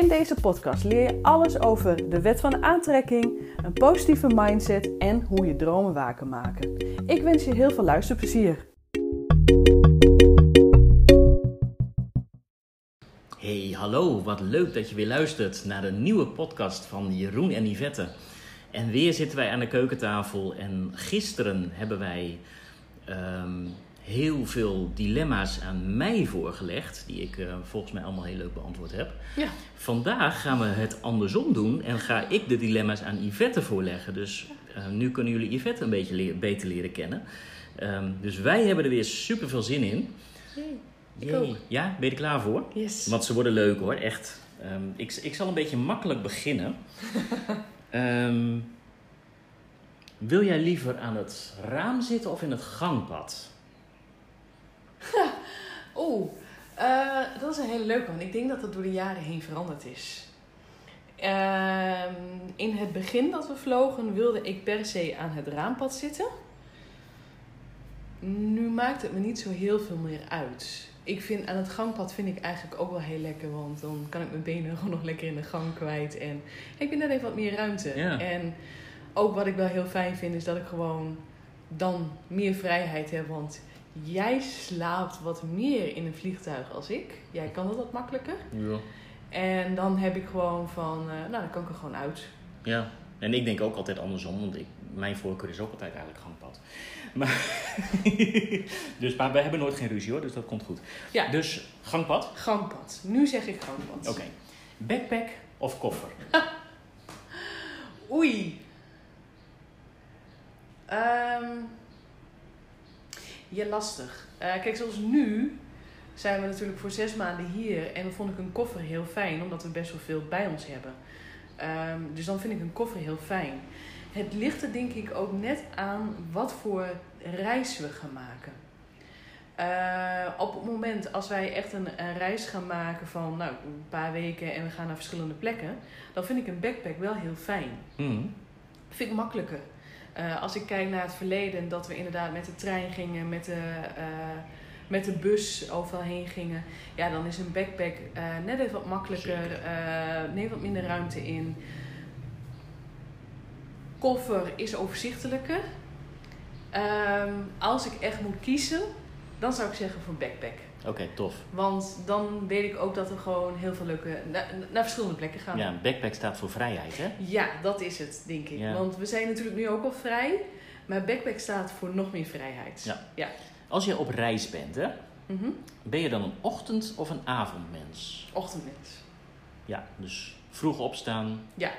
In deze podcast leer je alles over de wet van aantrekking, een positieve mindset en hoe je dromen waar kan maken. Ik wens je heel veel luisterplezier. Hey, hallo, wat leuk dat je weer luistert naar de nieuwe podcast van Jeroen en Yvette. En weer zitten wij aan de keukentafel en gisteren hebben wij ehm, heel veel dilemma's aan mij voorgelegd, die ik eh, volgens mij allemaal heel leuk beantwoord heb. Ja. Vandaag gaan we het andersom doen en ga ik de dilemma's aan Yvette voorleggen. Dus eh, nu kunnen jullie Yvette een beetje beter leren kennen. Ehm, dus wij hebben er weer super veel zin in. ook. Ja, ben je er klaar voor? Yes. Want ze worden leuk hoor, echt. Ehm, ik, ik zal een beetje makkelijk beginnen. Ehm, wil jij liever aan het raam zitten of in het gangpad? Oeh, eh, dat is een hele leuke, want ik denk dat dat door de jaren heen veranderd is. Ehm, in het begin dat we vlogen wilde ik per se aan het raampad zitten. Nu maakt het me niet zo heel veel meer uit. Ik vind aan het gangpad vind ik eigenlijk ook wel heel lekker, want dan kan ik mijn benen gewoon nog lekker in de gang kwijt en ik ben net even wat meer ruimte. Ja. En ook wat ik wel heel fijn vind is dat ik gewoon dan meer vrijheid heb, want jij slaapt wat meer in een vliegtuig als ik. Jij kan dat wat makkelijker. Ja. En dan heb ik gewoon van, eh, nou dan kan ik er gewoon uit. Ja, en ik denk ook altijd andersom, want ik, mijn voorkeur is ook altijd eigenlijk gangpad. Maar, dus, maar we hebben nooit geen ruzie hoor, dus dat komt goed. Ja. Dus gangpad, Gangpad. Nu zeg ik gangpad. oké. Backpack of koffer? Oei. Ehm ja, lastig. Eh, kijk, zoals nu zijn we natuurlijk voor zes maanden hier. En dan vond ik een koffer heel fijn, omdat we best wel veel bij ons hebben. Ehm, dus dan vind ik een koffer heel fijn. Het ligt er denk ik ook net aan wat voor reis we gaan maken. Eh, op het moment als wij echt een, een reis gaan maken van nou, een paar weken en we gaan naar verschillende plekken, dan vind ik een backpack wel heel fijn. Mhm. Vind ik makkelijker. Eh, als ik kijk naar het verleden, dat we inderdaad met de trein gingen, met de, eh, met de bus overal heen gingen. Ja, dan is een backpack eh, net even wat makkelijker, neemt wat minder ruimte in. Koffer is overzichtelijker. Ehm, als ik echt moet kiezen, dan zou ik zeggen voor backpack. Oké, tof. Want dan weet ik ook dat we gewoon heel veel leuke, na- naar verschillende plekken gaan. Ja, backpack staat voor vrijheid hè? Ja, dat is het, denk ik. Ja. Want we zijn natuurlijk nu ook al vrij. Maar backpack staat voor nog meer vrijheid. Ja. Ja. Als je op reis bent hè, Mhm. ben je dan een ochtend- of een avondmens? Ochtendmens. Ja, dus vroeg opstaan. Ja.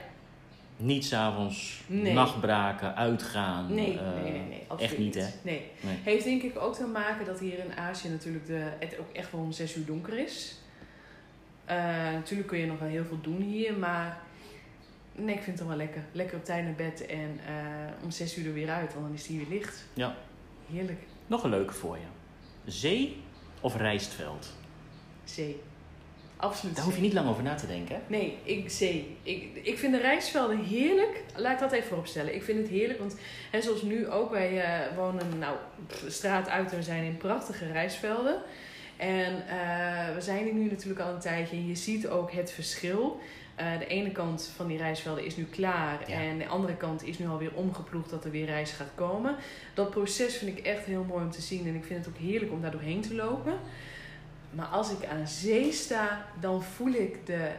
Niet s'avonds Nee. nachtbraken, uitgaan. Nee, eh, nee, nee, nee. absoluut echt niet, hè? Nee. Nee. Heeft denk ik ook te maken dat hier in Azië natuurlijk de, het ook echt wel om zes uur donker is. Eh, natuurlijk kun je nog wel heel veel doen hier, maar nee, ik vind het wel lekker. Lekker op tijd naar bed en eh, om zes uur er weer uit, want dan is het hier weer licht. Ja. Heerlijk. Nog een leuke voor je. Zee of rijstveld? Zee. Absoluut. Daar hoef je niet lang over na te denken. Nee, ik zee. Ik, ik vind de reisvelden heerlijk. Laat ik dat even vooropstellen. Ik vind het heerlijk, want hè, zoals nu ook, wij eh, wonen nou straat uit en we zijn in prachtige reisvelden. En eh, we zijn hier nu natuurlijk al een tijdje en je ziet ook het verschil. Eh, de ene kant van die reisvelden is nu klaar Ja. en de andere kant is nu alweer omgeploegd dat er weer reis gaat komen. Dat proces vind ik echt heel mooi om te zien en ik vind het ook heerlijk om daar doorheen te lopen. Maar als ik aan zee sta, dan voel ik de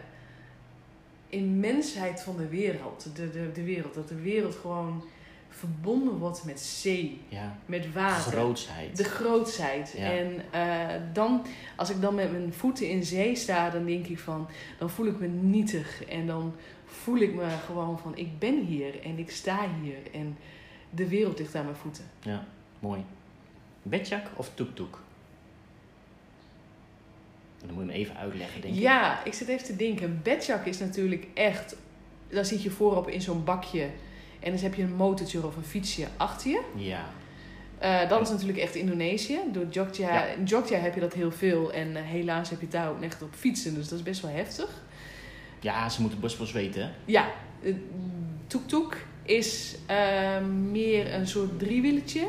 immensheid van de wereld. De, de, de wereld. Dat de wereld gewoon verbonden wordt met zee, Ja. met water. Grootsheid. De grootsheid. Ja. En eh, dan, als ik dan met mijn voeten in zee sta, dan denk ik van, dan voel ik me nietig. En dan voel ik me gewoon van, ik ben hier en ik sta hier. En de wereld ligt aan mijn voeten. Ja, mooi. Bedjak of toektoek? En dan moet je hem even uitleggen, denk ik. Ja, ik zit even te denken. Een bedjak is natuurlijk echt... Dan zit je voorop in zo'n bakje. En dan heb je een motortje of een fietsje achter je. Ja, Eh, dat is natuurlijk echt Indonesië. Door Jogja, Ja. In Jogja heb je dat heel veel. En eh, helaas heb je het daar ook echt op fietsen. Dus dat is best wel heftig. ja ze moeten best wel zweten, hè? Ja, eh, tuk-tuk is eh, meer een soort driewieletje.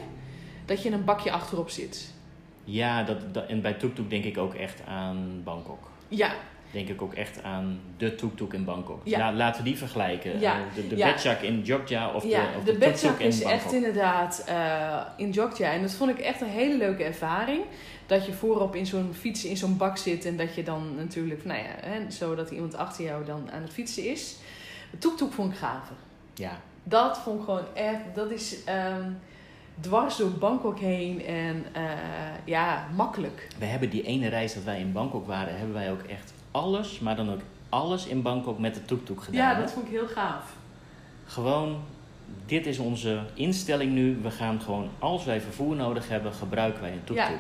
Dat je in een bakje achterop zit. Ja, dat, dat, en bij tuk-tuk denk ik ook echt aan Bangkok. Ja, Denk ik ook echt aan de tuk-tuk in Bangkok. Ja. La- laten we die vergelijken. Ja. Eh, De, de Ja. in Jogja of ja de, of de, de, in is Bangkok. echt inderdaad eh, in Jogja. En dat vond ik echt een hele leuke ervaring. Dat je voorop in zo'n fiets, in zo'n bak zit. En dat je dan natuurlijk, nou ja, hè, zo dat iemand achter jou dan aan het fietsen is. Tuk-tuk vond ik gaver. Ja, Dat vond ik gewoon echt, dat is ehm, dwars door Bangkok heen en eh, ja, makkelijk. we hebben die ene reis dat wij in Bangkok waren, hebben wij ook echt alles, maar dan ook alles in Bangkok met de tuk-tuk gedaan. Ja, hè? dat vond ik heel gaaf. Gewoon, dit is onze instelling nu. We gaan gewoon, als wij vervoer nodig hebben, gebruiken wij een tuk-tuk.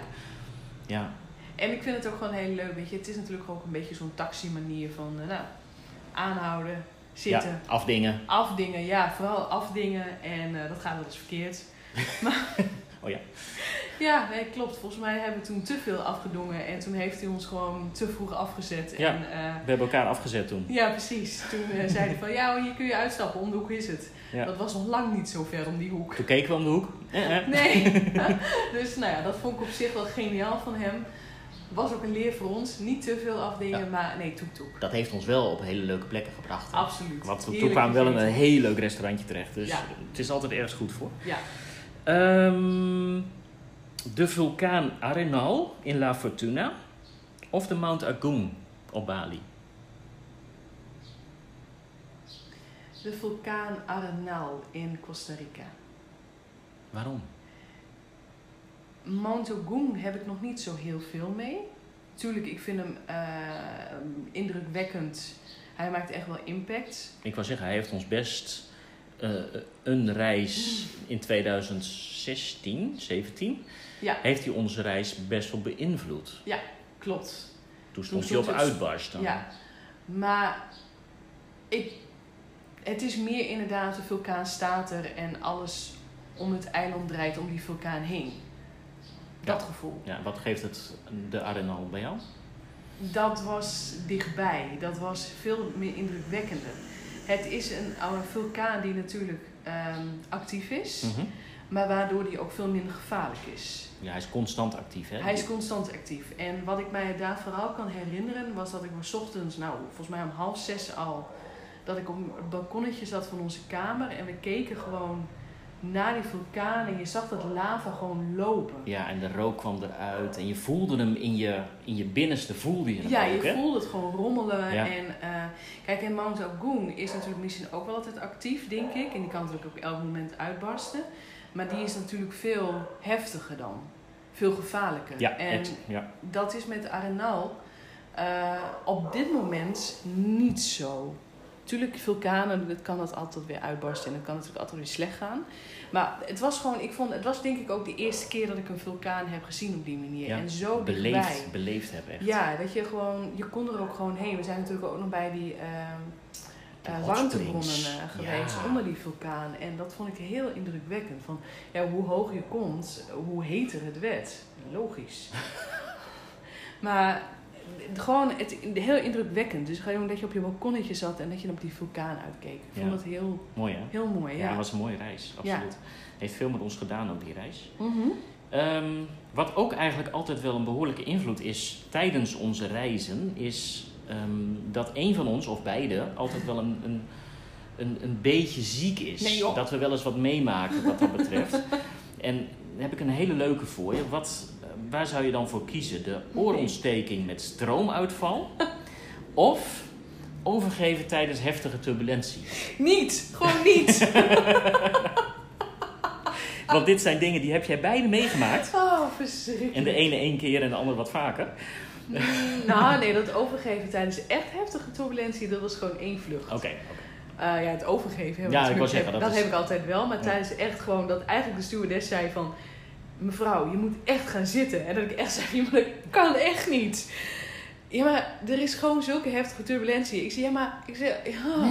Ja. Ja. En ik vind het ook gewoon heel leuk, weet je. Het is natuurlijk ook een beetje zo'n taxi-manier van, eh, nou, aanhouden, zitten, ja, afdingen. afdingen. Ja, vooral afdingen en eh, dat gaat wel eens verkeerd. Oh ja. Ja, nee, klopt. Volgens mij hebben we toen te veel afgedongen en toen heeft hij ons gewoon te vroeg afgezet. Ja. En, eh, We hebben elkaar afgezet toen. ja, precies. Toen eh, zei hij van, ja, hier kun je uitstappen, om de hoek is het. Ja. Dat was nog lang niet zo ver om die hoek. Toen keken we om de hoek. Eh, eh. Nee. dus nou ja, dat vond ik op zich wel geniaal van hem. Was ook een leer voor ons. Niet te veel afdingen, Ja. maar nee, toek toek. Dat heeft ons wel op hele leuke plekken gebracht. hè. Absoluut. Want toen Heerlijk kwamen we wel in een heel leuk restaurantje terecht. Dus het is altijd ergens goed voor. Ja. Ehm, de vulkaan Arenal in La Fortuna. Of de Mount Agung op Bali. De vulkaan Arenal in Costa Rica. Waarom? Mount Agung heb ik nog niet zo heel veel mee. Tuurlijk, ik vind hem eh, indrukwekkend. Hij maakt echt wel impact. Ik wou zeggen, hij heeft ons best eh, een reis in 2016, 17. Ja. Heeft hij onze reis best wel beïnvloed. Klopt. Toen stond hij op het- uitbarst dan. Ja. Maar ik, het is meer inderdaad, de vulkaan staat er en alles om het eiland draait om die vulkaan heen. Dat Ja. gevoel. Ja, wat geeft het de Arenal bij jou? Dat was dichtbij. Dat was veel meer indrukwekkender. Het is een oude vulkaan die natuurlijk ehm, actief is, Mhm. maar waardoor die ook veel minder gevaarlijk is. Ja, hij is constant actief, hè? Hij is constant actief. En wat ik mij daar vooral kan herinneren, was dat ik me ochtends, nou volgens mij om half zes al, dat ik op het balkonnetje zat van onze kamer en we keken gewoon naar die vulkaan en je zag dat lava gewoon lopen. Ja, en de rook kwam eruit en je voelde hem in je, in je binnenste, voelde je hem Ja, ook, je hè? voelde het gewoon rommelen. Ja. En eh, kijk, en Mount Agung is natuurlijk misschien ook wel altijd actief, denk ik. En die kan natuurlijk ook elk moment uitbarsten. Maar die is natuurlijk veel heftiger dan. Veel gevaarlijker. Ja, en ja. dat is met Arenal eh, op dit moment niet zo. Tuurlijk, vulkanen, dat kan dat altijd weer uitbarsten en dan kan het natuurlijk altijd weer slecht gaan. Maar het was gewoon, ik vond, het was denk ik ook de eerste keer dat ik een vulkaan heb gezien op die manier. Ja, en zo dichtbij. Beleefd, beleefd hebben echt. Ja, dat je gewoon, je kon er ook gewoon heen. We zijn natuurlijk ook nog bij die hot warmtebronnen eh, geweest Ja. onder die vulkaan. En dat vond ik heel indrukwekkend. Van, ja, hoe hoger je komt, hoe heter het werd. Logisch. maar gewoon het, heel indrukwekkend. Dus gewoon dat je op je balkonnetje zat en dat je op die vulkaan uitkeek. Ik vond Ja. dat heel, Mooi, hè? heel mooi. Ja, Ja. dat was een mooie reis, absoluut. Heeft veel met ons gedaan op die reis. Mhm. Ehm, wat ook eigenlijk altijd wel een behoorlijke invloed is tijdens onze reizen, is ehm, dat een van ons, of beide, altijd wel een, een, een, een beetje ziek is. Nee, dat we wel eens wat meemaken wat dat betreft. en dan heb ik een hele leuke voor je. Wat, waar zou je dan voor kiezen? De oorontsteking met stroomuitval of overgeven tijdens heftige turbulentie? Niet! Gewoon niet! Want dit zijn dingen die heb jij beide meegemaakt. Oh, verschrikkelijk. En de ene één keer en de andere wat vaker. Mm, nou, nee, dat overgeven tijdens echt heftige turbulentie, dat was gewoon één vlucht. Oké. Uh, ja, het overgeven. hebben Ja, ik natuurlijk- zeggen, dat dat is- heb ik altijd wel. Maar Ja. tijdens echt gewoon dat eigenlijk de stewardess zei van... Mevrouw, je moet echt gaan zitten. En dat ik echt zei, "Ja, maar dat kan echt niet. Ja, maar er is gewoon zulke heftige turbulentie. Ik zeg, ja, maar ik, zeg, ja,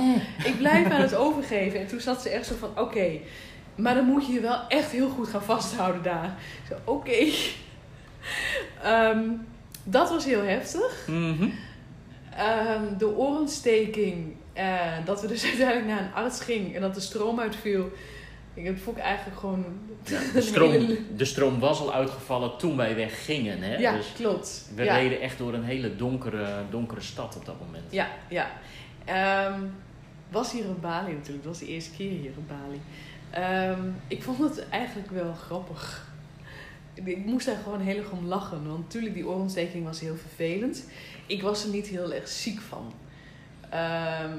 ik blijf aan het overgeven. En toen zat ze echt zo van, oké, maar dan moet je je wel echt heel goed gaan vasthouden daar. Ik zei, oké. Ehm, dat was heel heftig. Mhm. Ehm, de oorontsteking, eh, dat we dus uiteindelijk naar een arts gingen en dat de stroom uitviel. Ik dat vond ik eigenlijk gewoon... Ja, de, stroom, de stroom was al uitgevallen toen wij weggingen. Hè? Ja, Dus klopt. we ja. reden echt door een hele donkere, donkere stad op dat moment. Ja, ja. Ehm, was hier op Bali natuurlijk. Dat was de eerste keer hier op Bali. Ehm, ik vond het eigenlijk wel grappig. Ik moest daar gewoon heel erg om lachen. Want natuurlijk, die oorontsteking was heel vervelend. Ik was er niet heel erg ziek van. Ehm,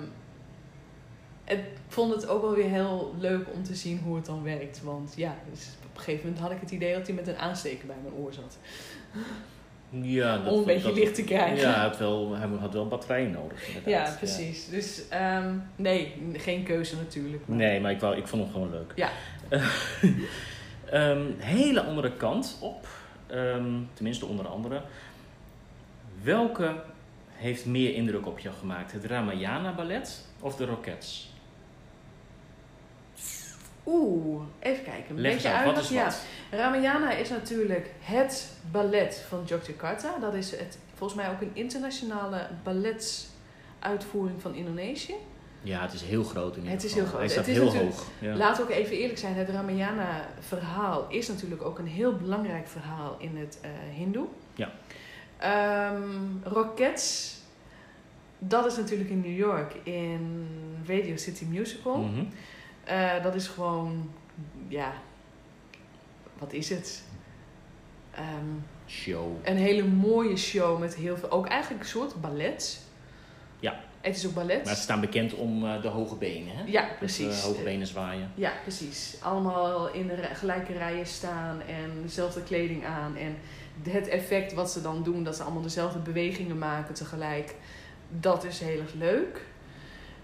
ik vond het ook wel weer heel leuk om te zien hoe het dan werkt. Want ja, dus op een gegeven moment had ik het idee dat hij met een aansteker bij mijn oor zat. Ja, dat, om een beetje dat- licht te krijgen. Ja, hij had wel, hij had wel batterijen nodig. Inderdaad. Ja, precies. Dus ehm, nee, geen keuze natuurlijk. maar- Nee, maar ik, wou, ik vond hem gewoon leuk. Ja. Ehm, hele andere kant op, ehm, tenminste onder andere. Welke heeft meer indruk op jou gemaakt? Het Ramayana Ballet of de Rockets? Oeh, even kijken. Een Leg beetje uit, wat is ja. wat? Ramayana is natuurlijk het ballet van Yogyakarta. Dat is het, volgens mij ook een internationale balletsuitvoering van Indonesië. Ja, het is heel groot in ieder Het is heel groot. Hij staat Het is heel hoog. Ja. Laten we ook even eerlijk zijn. Het Ramayana-verhaal is natuurlijk ook een heel belangrijk verhaal in het eh Hindoe. Ja. Ehm, Rockets, dat is natuurlijk in New York in Radio City Musical. Mhm. Eh, dat is gewoon, ja, wat is het? Ehm, Show. een hele mooie show met heel veel, ook eigenlijk een soort ballet. Ja. Het is ook ballet. Maar ze staan bekend om eh, de hoge benen, hè? Ja, Met, precies. eh, hoge benen zwaaien. Ja, precies. Allemaal in de gelijke rijen staan en dezelfde kleding aan. En het effect wat ze dan doen, dat ze allemaal dezelfde bewegingen maken tegelijk, dat is heel erg leuk.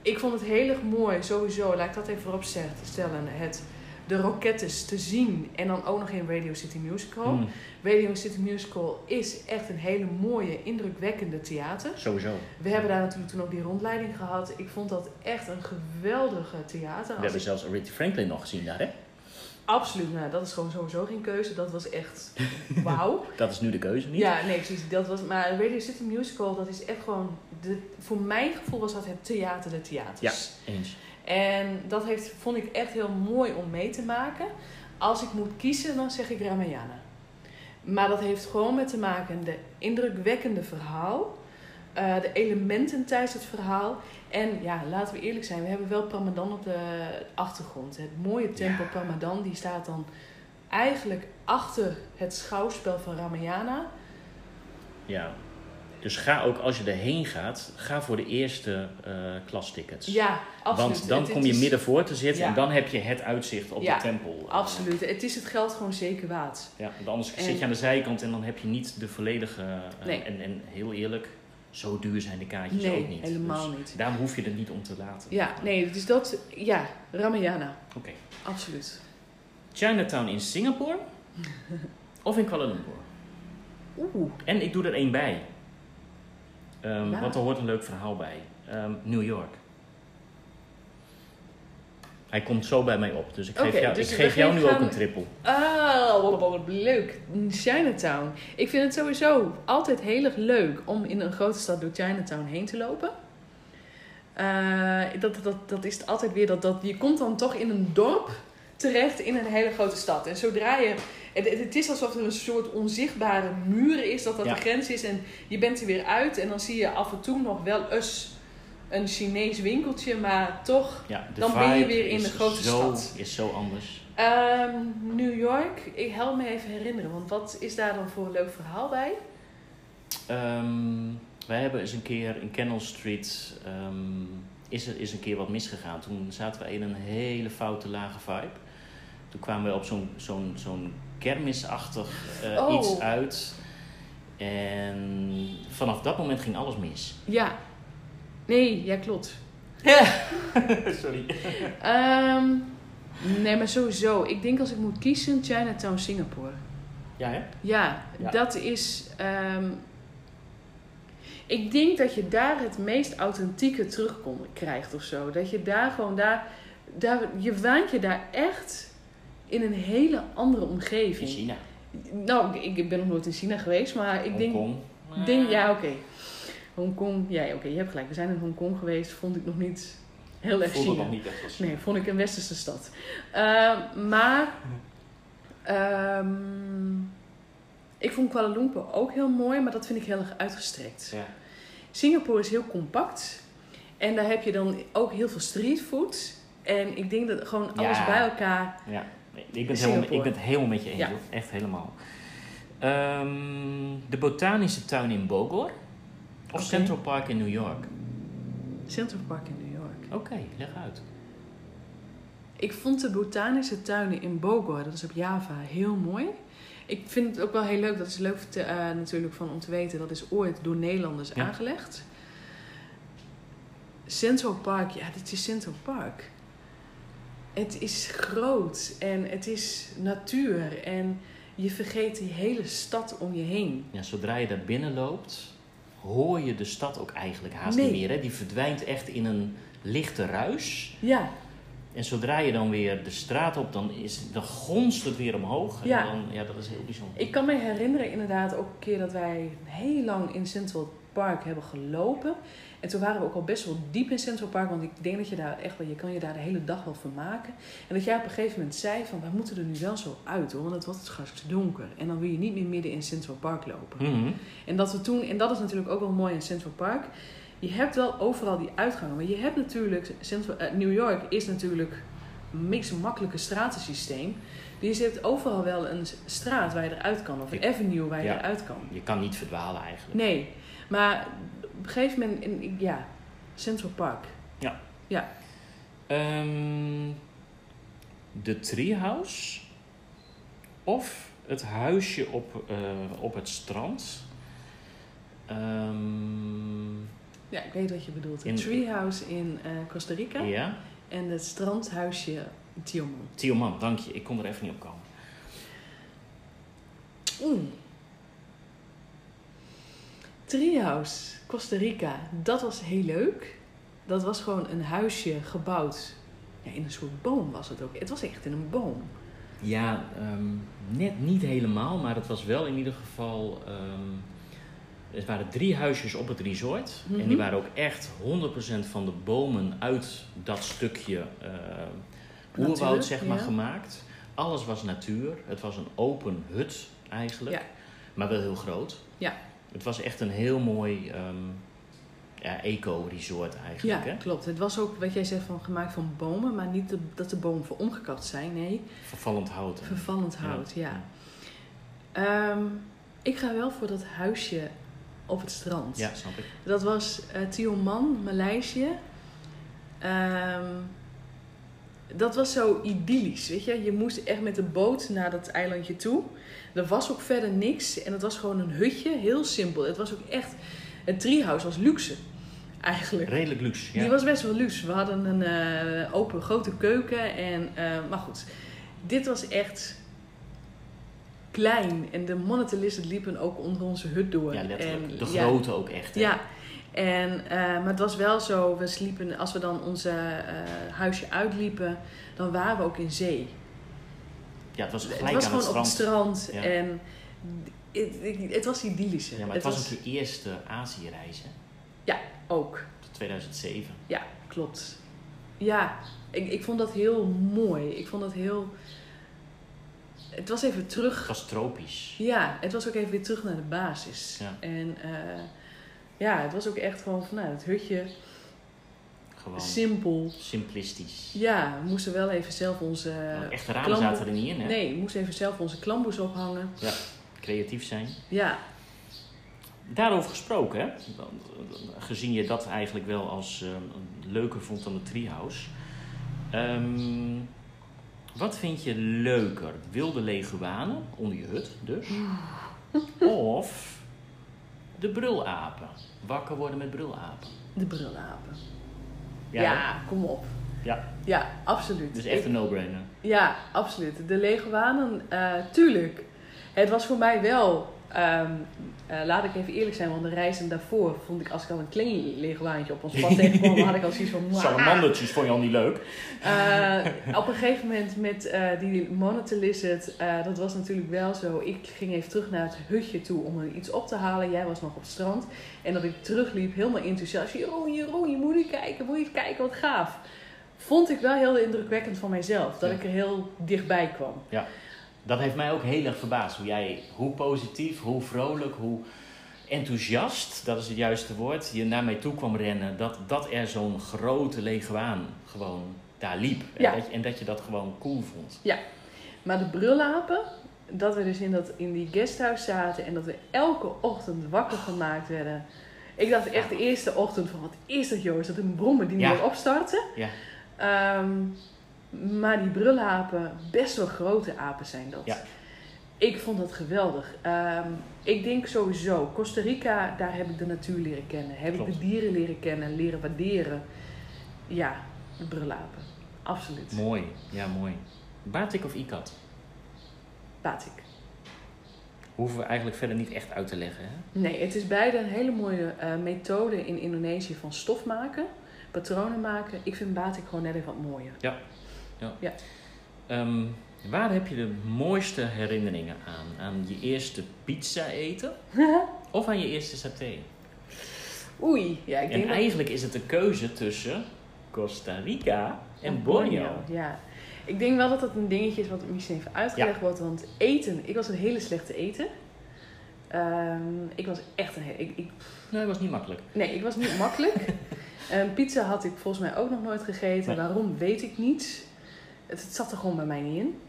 Ik vond het heel erg mooi, sowieso, laat ik dat even voorop stellen, het, de Rockettes te zien en dan ook nog in Radio City Musical. Mm, Radio City Musical is echt een hele mooie, indrukwekkende theater. sowieso. We hebben daar natuurlijk toen ook die rondleiding gehad. Ik vond dat echt een geweldige theater. We Als hebben ik- zelfs Aretha Franklin nog gezien daar, hè? Absoluut, nou, dat is gewoon sowieso geen keuze. Dat was echt wauw. Dat is nu de keuze niet. ja, nee, precies. Dat was, maar Radio City Musical, dat is echt gewoon... De, voor mijn gevoel was dat het theater de theaters. Eens. En dat heeft, vond ik echt heel mooi om mee te maken. Als ik moet kiezen, dan zeg ik Ramayana. Maar dat heeft gewoon met te maken de indrukwekkende verhaal. Eh, de elementen tijdens het verhaal. En ja, laten we eerlijk zijn, we hebben wel Pramadan op de achtergrond. Het mooie tempel Ja. Pramadan, die staat dan eigenlijk achter het schouwspel van Ramayana. Ja. Dus ga ook als je erheen gaat, ga voor de eerste eh klastickets. Ja, absoluut. Want dan Het- kom je is- midden voor te zitten Ja. en dan heb je het uitzicht op Ja, de tempel. Eh, Absoluut. Het is het geld gewoon zeker waard. Ja, want anders En- zit je aan de zijkant en dan heb je niet de volledige... Nee. en, en heel eerlijk, zo duur zijn de kaartjes Nee, ook niet. helemaal Dus niet. Daarom hoef je er niet om te laten. Ja, nee, dus dat... Ja, Ramayana. Oké. Absoluut. Chinatown in Singapore of in Kuala Lumpur? Oeh. En ik doe er één bij. Ja. Want er hoort een leuk verhaal bij. Ehm, New York. Hij komt zo bij mij op. Dus ik geef jou, dus ik geef jou nu ook een triple. Ah, leuk. Chinatown. Ik vind het sowieso altijd heel erg leuk om in een grote stad door Chinatown heen te lopen. Eh, dat, dat, dat is altijd weer dat, dat je komt dan toch in een dorp terecht in een hele grote stad. En zodra je. Het, het is alsof er een soort onzichtbare muur is, dat dat Ja. de grens is. En je bent er weer uit. En dan zie je af en toe nog wel eens een Chinees winkeltje, maar toch. Ja, Dan ben je weer in de grote zo, stad. is zo anders. Ehm, New York, ik help me even herinneren, want wat is daar dan voor een leuk verhaal bij? Ehm, wij hebben eens een keer in Canal Street... ehm, is er is een keer wat misgegaan. Toen zaten we in een hele foute lage vibe. Toen kwamen we op zo'n zo'n zo'n kermisachtig eh, Oh. iets uit. En vanaf dat moment ging alles mis. Ja. Nee, ja, klopt. Sorry. Ehm, nee, maar sowieso. Ik denk als ik moet kiezen, Chinatown, Singapore. Ja, hè? Ja, Ja. dat is... ehm, Ik denk dat je daar het meest authentieke terug kon- krijgt of zo. Dat je daar gewoon daar, daar je waant je daar echt in een hele andere In omgeving. China. Nou, ik, ben nog nooit in China geweest, maar ik denk, Hongkong. denk ja, oké. Hongkong, ja, oké, je hebt gelijk. We zijn in Hongkong geweest, vond ik nog niet heel erg Voelde China. nog niet echt als Nee, vond ik een westerse stad. Ehm, maar ehm, ik vond Kuala Lumpur ook heel mooi, maar dat vind ik heel erg uitgestrekt. Ja. Singapore is heel compact. En daar heb je dan ook heel veel streetfood. En ik denk dat gewoon alles Ja. bij elkaar... Ja, ik ben, het helemaal, ik ben het helemaal met je eens. Ja. Echt helemaal. Ehm, de botanische tuin in Bogor of. Central Park in New York? Central Park in New York. Oké, leg uit. Ik vond de botanische tuinen in Bogor, dat is op Java, heel mooi. Ik vind het ook wel heel leuk, dat is leuk te- eh, natuurlijk van om te weten, dat is ooit door Nederlanders Ja. aangelegd. Central Park, ja, dit is Central Park. Het is groot en het is natuur en je vergeet die hele stad om je heen. Ja, zodra je daar binnen loopt, hoor je de stad ook eigenlijk haast Nee. niet meer. Hè? Die verdwijnt echt in een lichte ruis. Ja, En zodra je dan weer de straat op, dan, is, dan gonst het weer omhoog. En Ja. Dan, ja, dat is heel bijzonder. Ik kan me herinneren inderdaad ook een keer dat wij heel lang in Central Park hebben gelopen. En toen waren we ook al best wel diep in Central Park, want ik denk dat je daar echt wel, je kan je daar de hele dag wel vermaken. En dat jij op een gegeven moment zei van, wij moeten er nu wel zo uit hoor, want het wordt straks donker. En dan wil je niet meer midden in Central Park lopen. Mhm. En dat we toen, en dat is natuurlijk ook wel mooi in Central Park. Je hebt wel overal die uitgangen, maar je hebt natuurlijk, eh, New York is natuurlijk een niks makkelijke stratensysteem. Dus je hebt overal wel een straat waar je eruit kan, of een avenue waar je Ja. eruit kan. Je kan niet verdwalen eigenlijk. Nee, maar op een gegeven moment, in, ja, Central Park. Ehm, de treehouse of het huisje op, eh, op het strand. Ehm, Ja, ik weet wat je bedoelt. In- Een treehouse in eh, Costa Rica ja, en het strandhuisje in Tioman. Tioman, dank je. Ik kon er even niet op komen. Oeh. Treehouse, Costa Rica, dat was heel leuk. Dat was gewoon een huisje gebouwd. Ja, in een soort boom was het ook. Het was echt in een boom. Ja, ehm, net niet helemaal, maar het was wel in ieder geval. ehm, er waren drie huisjes op het resort. En Mhm. die waren ook echt 100% van de bomen uit dat stukje eh, oerwoud zeg maar, ja. gemaakt. Alles was natuur. Het was een open hut eigenlijk. Ja. Maar wel heel groot. Ja. Het was echt een heel mooi ehm, ja, eco-resort eigenlijk. Ja, Hè? klopt. Het was ook, wat jij zegt, van, gemaakt van bomen. Maar niet de- dat de bomen voor omgekapt zijn. Nee, Vervallend hout. vervallend hout, ja. Ehm, ik ga wel voor dat huisje op het strand. Ja, snap ik. Dat was eh Tioman, Maleisië. Ehm, dat was zo idyllisch, weet je. Je moest echt met de boot naar dat eilandje toe. Er was ook verder niks. En het was gewoon een hutje, heel simpel. Het was ook echt... Het treehouse was luxe, eigenlijk. Redelijk luxe. Ja. Die was best wel luxe. We hadden een eh, open grote keuken. En, eh, maar goed, dit was echt klein. En de Lizard liepen ook onder onze hut door. ja, letterlijk. En, de ja, grootte ook echt. hè? ja, en, eh, maar het was wel zo, we sliepen, als we dan onze eh, huisje uitliepen, dan waren we ook in zee. Ja, het was gelijk het was aan gewoon het op het strand Ja. en het, het, was idyllische. Ja, maar het, was, ook je eerste Azië-reis, hè? ook. 2007. Ja, klopt. Ja, ik, ik vond dat heel mooi. Ik vond dat heel... Het was even terug. Het was tropisch. Ja, het was ook even weer terug naar de basis. Ja. En eh, ja, het was ook echt gewoon van, nou, het hutje, Gewoon simpel. simplistisch. Ja, we moesten wel even zelf onze... Nou, Echte ramen klamboe- zaten er niet in, hè? Nee, we moesten even zelf onze klamboes ophangen. Creatief zijn. Ja, Daarover gesproken, hè? Gezien je dat eigenlijk wel als eh, leuker vond dan de treehouse. Ehm, wat vind je leuker? Wilde leguanen onder je hut, dus? of de brulapen? Wakker worden met brulapen. de brulapen. Ja, Ja, kom op. Ja. Ja, absoluut. dus echt een no-brainer. Ja, absoluut. De leguanen, eh tuurlijk. Het was voor mij wel ehm, eh, laat ik even eerlijk zijn, want de reizen daarvoor vond ik, als ik al een klingelleguaantje op ons pad tegenkwam, had ik al zoiets van... Salamandertjes vond je al niet leuk. Eh, op een gegeven moment met eh, die monitor lizard, dat was natuurlijk wel zo. Ik ging even terug naar het hutje toe om er iets op te halen. Jij was nog op het strand. En dat ik terugliep, helemaal enthousiast. Jeroen, Jeroen, je moet niet kijken, moet je eens kijken, wat gaaf. Vond ik wel heel indrukwekkend van mijzelf, dat Ja. ik er heel dichtbij kwam. Dat heeft mij ook heel erg verbaasd. Hoe jij, hoe positief, hoe vrolijk, hoe enthousiast, dat is het juiste woord, je naar mij toe kwam rennen. Dat, dat er zo'n grote leguaan gewoon daar liep. Ja. En, dat, je- en dat je dat gewoon cool vond. Maar de brullapen, dat we dus in, dat, in die guesthouse zaten en dat we elke ochtend wakker gemaakt werden. Ik dacht echt de eerste ochtend van, wat is dat joh? Is dat een brommer die niet Ja. opstarten? Ja. Maar die brullapen, best wel grote apen zijn dat. Ja. Ik vond dat geweldig. Ehm, ik denk sowieso, Costa Rica, daar heb ik de natuur leren kennen. Heb ik de dieren leren kennen, leren waarderen. Ja, de brullapen. Absoluut. Mooi, ja mooi. Batik of ikat? Batik. Hoeven we eigenlijk verder niet echt uit te leggen. Hè? Nee, het is beide een hele mooie eh, methode in Indonesië van stof maken, patronen maken. Ik vind batik gewoon net even wat mooier. Ehm, waar heb je de mooiste herinneringen aan? Aan je eerste pizza eten of aan je eerste saté? Oei, ja, ik denk En dat- eigenlijk is het een keuze tussen Costa Rica en Borneo. Ja. Ik denk wel dat dat een dingetje is wat misschien even uitgelegd wordt. Want eten, ik was een hele slechte eten. Ehm, ik was echt een hele... Ik, ik, Nee, dat was niet makkelijk. nee, ik was niet makkelijk. Ehm, pizza had ik volgens mij ook nog nooit gegeten. Nee. Waarom, weet ik niet. Het, het zat er gewoon bij mij niet in.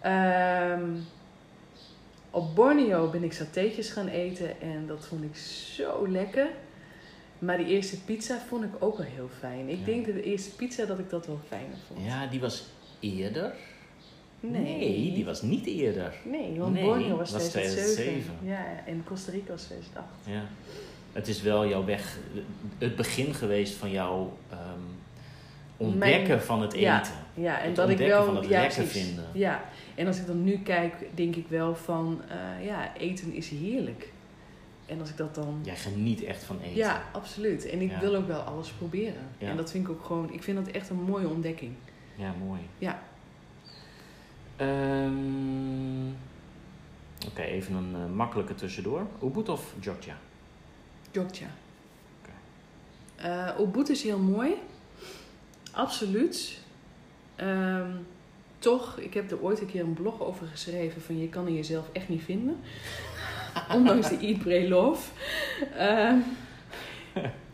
Ehm, op Borneo ben ik satéetjes gaan eten en dat vond ik zo lekker. Maar die eerste pizza vond ik ook wel heel fijn. Ik Ja. denk dat de eerste pizza dat ik dat wel fijner vond. Ja, die was eerder. Nee. die was niet eerder. Nee, want Nee, Borneo was was 2007. 2007. Ja, en Costa Rica was 2008. Ja. Het is wel jouw weg, het begin geweest van jouw ehm, ontdekken Mijn- van het eten. Ja, ja en Het dat ik wel... van het ja, lekker precies. vinden. Ja, en als ik dan nu kijk, denk ik wel van... eh, ja, eten is heerlijk. En als ik dat dan... Jij geniet echt van eten. Ja, absoluut. En ik Ja. wil ook wel alles proberen. Ja. En dat vind ik ook gewoon... Ik vind dat echt een mooie ontdekking. Ja, mooi. Ja. Ehm, Oké, even een eh, makkelijke tussendoor. Ubud of Jogja? Jogja. Oké. Eh, Ubud is heel mooi. Absoluut. Ehm, toch, ik heb er ooit een keer een blog over geschreven van je kan er jezelf echt niet vinden. Ondanks de Eat, Pray, Love. Ehm,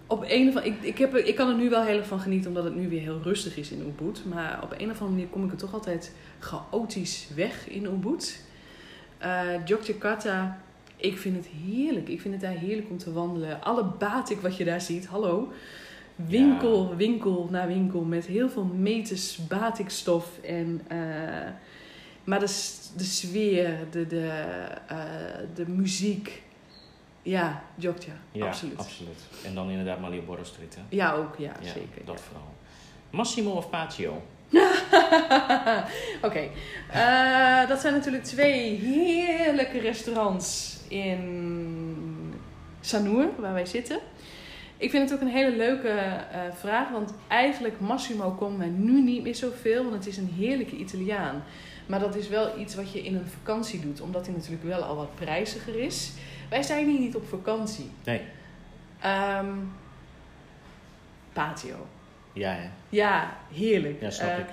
op een of ik, ik, heb ik kan er nu wel heel erg van genieten omdat het nu weer heel rustig is in Ubud. Maar op een of andere manier kom ik er toch altijd chaotisch weg in Ubud. Eh Yogyakarta, ik vind het heerlijk. Ik vind het daar heerlijk om te wandelen. Alle batik wat je daar ziet, hallo. Winkel, winkel na winkel met heel veel meters batikstof. En, eh, maar de, de sfeer, de, de, eh, de muziek. Ja, Jogja, Ja, absoluut. absoluut. En dan inderdaad Malioboro Street, hè? Ja, ook, ja, Ja, zeker. dat vooral. Massimo of Patio? Oké, eh, dat zijn natuurlijk twee heerlijke restaurants in Sanur, waar wij zitten. Ik vind het ook een hele leuke eh, vraag, want eigenlijk Massimo komen wij nu niet meer zoveel, want het is een heerlijke Italiaan. Maar dat is wel iets wat je in een vakantie doet, omdat hij natuurlijk wel al wat prijziger is. Wij zijn hier niet op vakantie. Nee. Ehm, patio. Ja, hè? Ja, heerlijk. Ja, snap Eh, ik.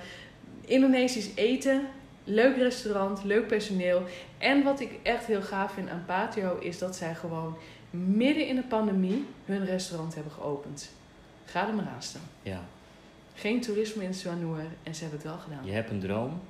Indonesisch eten, leuk restaurant, leuk personeel. En wat ik echt heel gaaf vind aan Patio is dat zij gewoon midden in de pandemie hun restaurant hebben geopend. Ga er maar aan staan. Ja. Geen toerisme in Suanur en ze hebben het wel gedaan. Je hebt een droom.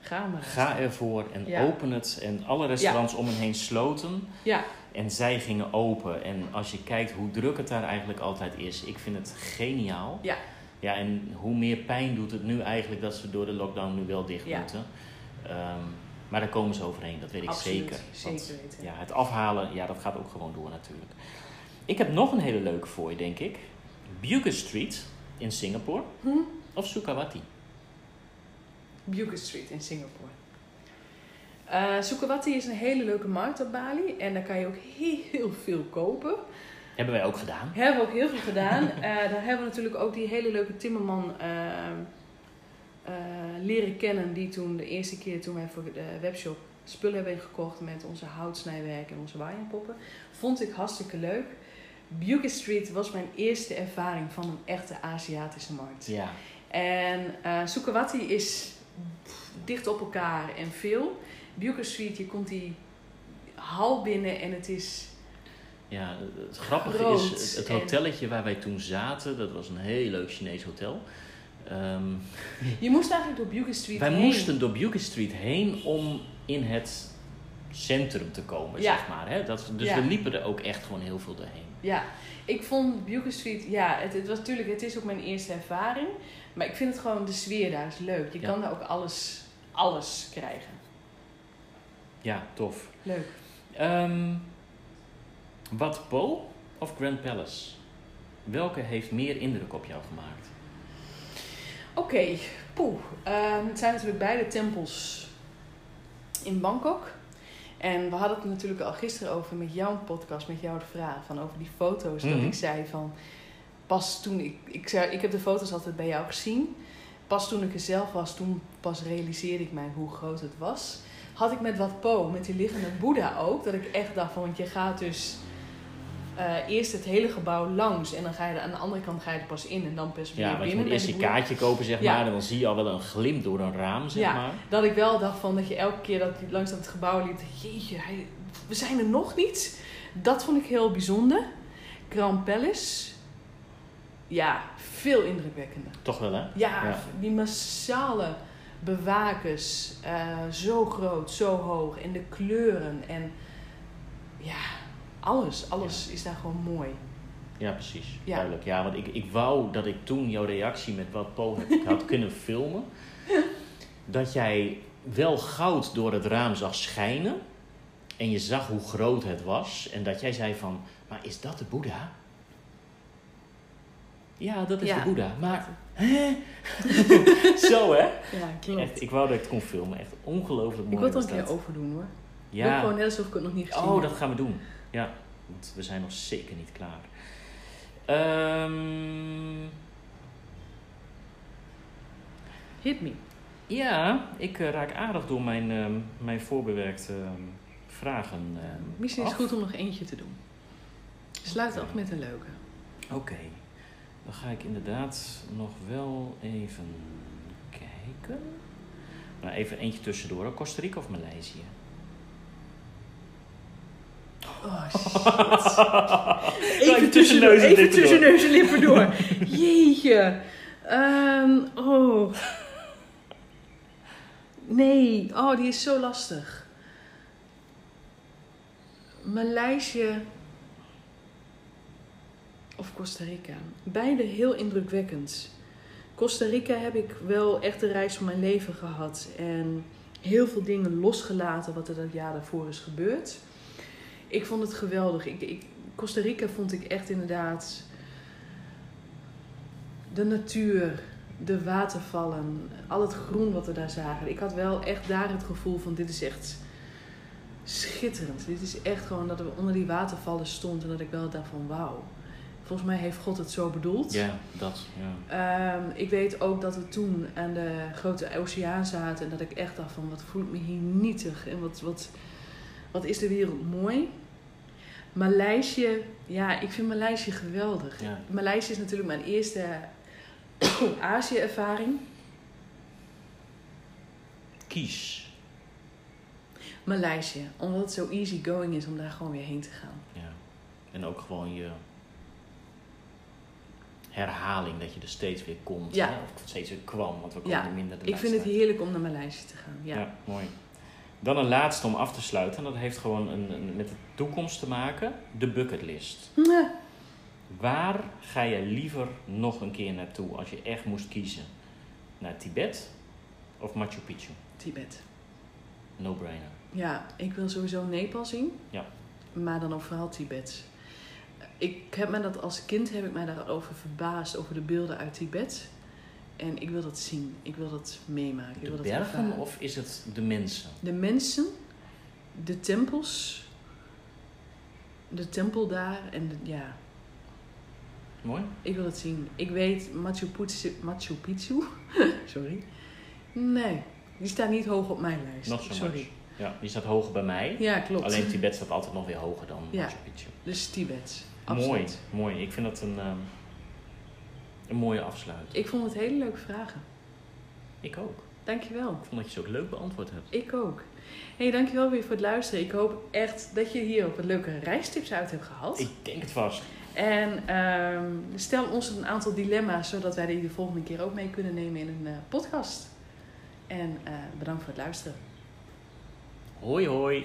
Ga er maar Ga ervoor en Ja. open het. En alle restaurants om hen heen sloten. Ja, En zij gingen open. En als je kijkt hoe druk het daar eigenlijk altijd is. Ik vind het geniaal. Ja. Ja, en hoe meer pijn doet het nu eigenlijk dat ze door de lockdown nu wel dicht Ja. moeten. Ehm, maar daar komen ze overheen, dat weet ik absoluut. zeker. Want, Zeker weten. ja, het afhalen, ja, dat gaat ook gewoon door natuurlijk. Ik heb nog een hele leuke voor je, denk ik. Bukit Street in Singapore Hm? of Sukawati. Bukit Street in Singapore. Eh Sukawati is een hele leuke markt op Bali. En daar kan je ook heel veel kopen. Hebben wij ook gedaan. Hebben we ook heel veel gedaan. Eh, daar hebben we natuurlijk ook die hele leuke timmerman eh, leren kennen. Die toen de eerste keer toen wij voor de webshop spullen hebben gekocht met onze houtsnijwerk en onze waaienpoppen. Vond ik hartstikke leuk. Bucket Street was mijn eerste ervaring van een echte Aziatische markt. Ja. En eh Sukawati is dicht op elkaar en veel. Bucket Street, je komt die hal binnen en het is... Ja, het grappige is, het- en- hotelletje waar wij toen zaten, dat was een heel leuk Chinees hotel. Ehm, Je moest eigenlijk door Bucket Street wij heen. moesten door Bucket Street heen om in het centrum te komen, Ja. zeg maar. Hè? Dat, dus Ja. we liepen er ook echt gewoon heel veel doorheen. Ja, ik vond Bucket Street, ja, het, het was natuurlijk, het is ook mijn eerste ervaring. Maar ik vind het gewoon, de sfeer daar is leuk. Je Ja. kan daar ook alles, alles krijgen. Ja, tof. Leuk. Ehm Wat Po of Grand Palace? Welke heeft meer indruk op jou gemaakt? Oké, poeh. Ehm, het zijn natuurlijk beide tempels in Bangkok. En we hadden het natuurlijk al gisteren over met jouw podcast, met jouw vraag, van over die foto's. Dat Mhm. ik zei van, pas toen ik, ik, zei, ik heb de foto's altijd bij jou gezien. Pas toen ik er zelf was, toen pas realiseerde ik mij hoe groot het was. Had ik met wat Po, met die liggende Boeddha ook, dat ik echt dacht van, want je gaat dus eh, eerst het hele gebouw langs en dan ga je er aan de andere kant ga je er pas in en dan pas weer Ja, want je binnen. moet eerst je kaartje kopen, zeg Ja. maar. En dan zie je al wel een glimp door een raam, zeg Ja. maar. Dat ik wel dacht van dat je elke keer dat je langs dat gebouw liep, jeetje, hij, we zijn er nog niet. Dat vond ik heel bijzonder. Grand Palace, ja, veel indrukwekkender. Toch wel, hè? Ja, Ja. die massale bewakers, eh, zo groot, zo hoog. En de kleuren en ja, alles, alles is daar gewoon mooi. Ja, precies. Ja. Duidelijk. Ja, want ik, ik wou dat ik toen jouw reactie met wat heb- had kunnen filmen. Dat jij wel goud door het raam zag schijnen. En je zag hoe groot het was. En dat jij zei van, maar is dat de Boeddha? Ja, dat is Ja. de Boeddha. Maar, hè? Zo hè? Ja, klopt. Echt, ik wou dat ik het kon filmen. Echt ongelooflijk mooi ik wil het er een keer overdoen hoor. Ik wil Ja. gewoon net alsof ik het nog niet gezien Oh, dat gaan we doen. Ja, want we zijn nog zeker niet klaar. Ehm, Hit me. ja, ik eh, raak aardig door mijn, ehm, mijn voorbewerkte ehm, vragen. Misschien is het goed om nog eentje te doen. Sluit af met een leuke. Oké, dan ga ik inderdaad nog wel even kijken. Nou, even eentje tussendoor. Costa Rica of Maleisië? Oh shit. Even tussen neus en even lippen tussen door. neus en lippen door. Jeetje. Ehm, oh. Nee. Oh, die is zo lastig. Maleisië of Costa Rica. Beide heel indrukwekkend. Costa Rica heb ik wel echt de reis van mijn leven gehad. En heel veel dingen losgelaten wat er dat jaar daarvoor is gebeurd. Ik vond het geweldig. Ik, ik, Costa Rica vond ik echt inderdaad de natuur, de watervallen, al het groen wat we daar zagen. Ik had wel echt daar het gevoel van dit is echt schitterend. Dit is echt gewoon dat we onder die watervallen stond en dat ik wel dacht van wauw. Volgens mij heeft God het zo bedoeld. Ja, dat. Ja. Ehm, ik weet ook dat we toen aan de grote oceaan zaten en dat ik echt dacht van wat voel ik me hier nietig en wat, wat, wat is de wereld mooi. Maleisië, ja, ik vind Maleisië geweldig. Ja. Maleisië is natuurlijk mijn eerste Azië-ervaring. Kies. Maleisië, omdat het zo easy going is om daar gewoon weer heen te gaan. Ja. En ook gewoon je herhaling, dat je er steeds weer komt. Ja. hè? Of steeds weer kwam, want we komen Ja, er minder de Ik vind het heerlijk om naar Maleisië te gaan. Ja, mooi. Dan een laatste om af te sluiten. En dat heeft gewoon een, een- met de toekomst te maken. De bucketlist. Waar ga je liever nog een keer naartoe als je echt moest kiezen? Naar Tibet of Machu Picchu? Tibet. No-brainer. Ja, ik wil sowieso Nepal zien. Ja. Maar dan ook vooral Tibet. Ik heb me dat als kind heb ik mij daarover verbaasd over de beelden uit Tibet. En ik wil dat zien. Ik wil dat meemaken. Ik De wil dat bergen ervaren. of is het de mensen? De mensen, de tempels, de tempel daar en de- ja, Mooi. ik wil het zien. Ik weet Machu Picchu, Machu Picchu, sorry. Nee, die staat niet hoog op mijn lijst. Sorry. much. Ja, die staat hoger bij mij. Ja, klopt. Alleen Tibet staat altijd nog weer hoger dan Ja. Machu Picchu. Dus Tibet. Mooi, Absoluut. mooi. Ik vind dat een, ehm, een mooie afsluiting. Ik vond het hele leuke vragen. Ik ook. Dankjewel. Ik vond dat je ze ook leuk beantwoord hebt. Ik ook. hey, dankjewel weer voor het luisteren. Ik hoop echt dat je hier ook wat leuke reistips uit hebt gehaald. Ik denk het vast. En ehm, stel ons een aantal dilemma's, zodat wij die de volgende keer ook mee kunnen nemen in een eh, podcast. En eh, bedankt voor het luisteren. Hoi hoi.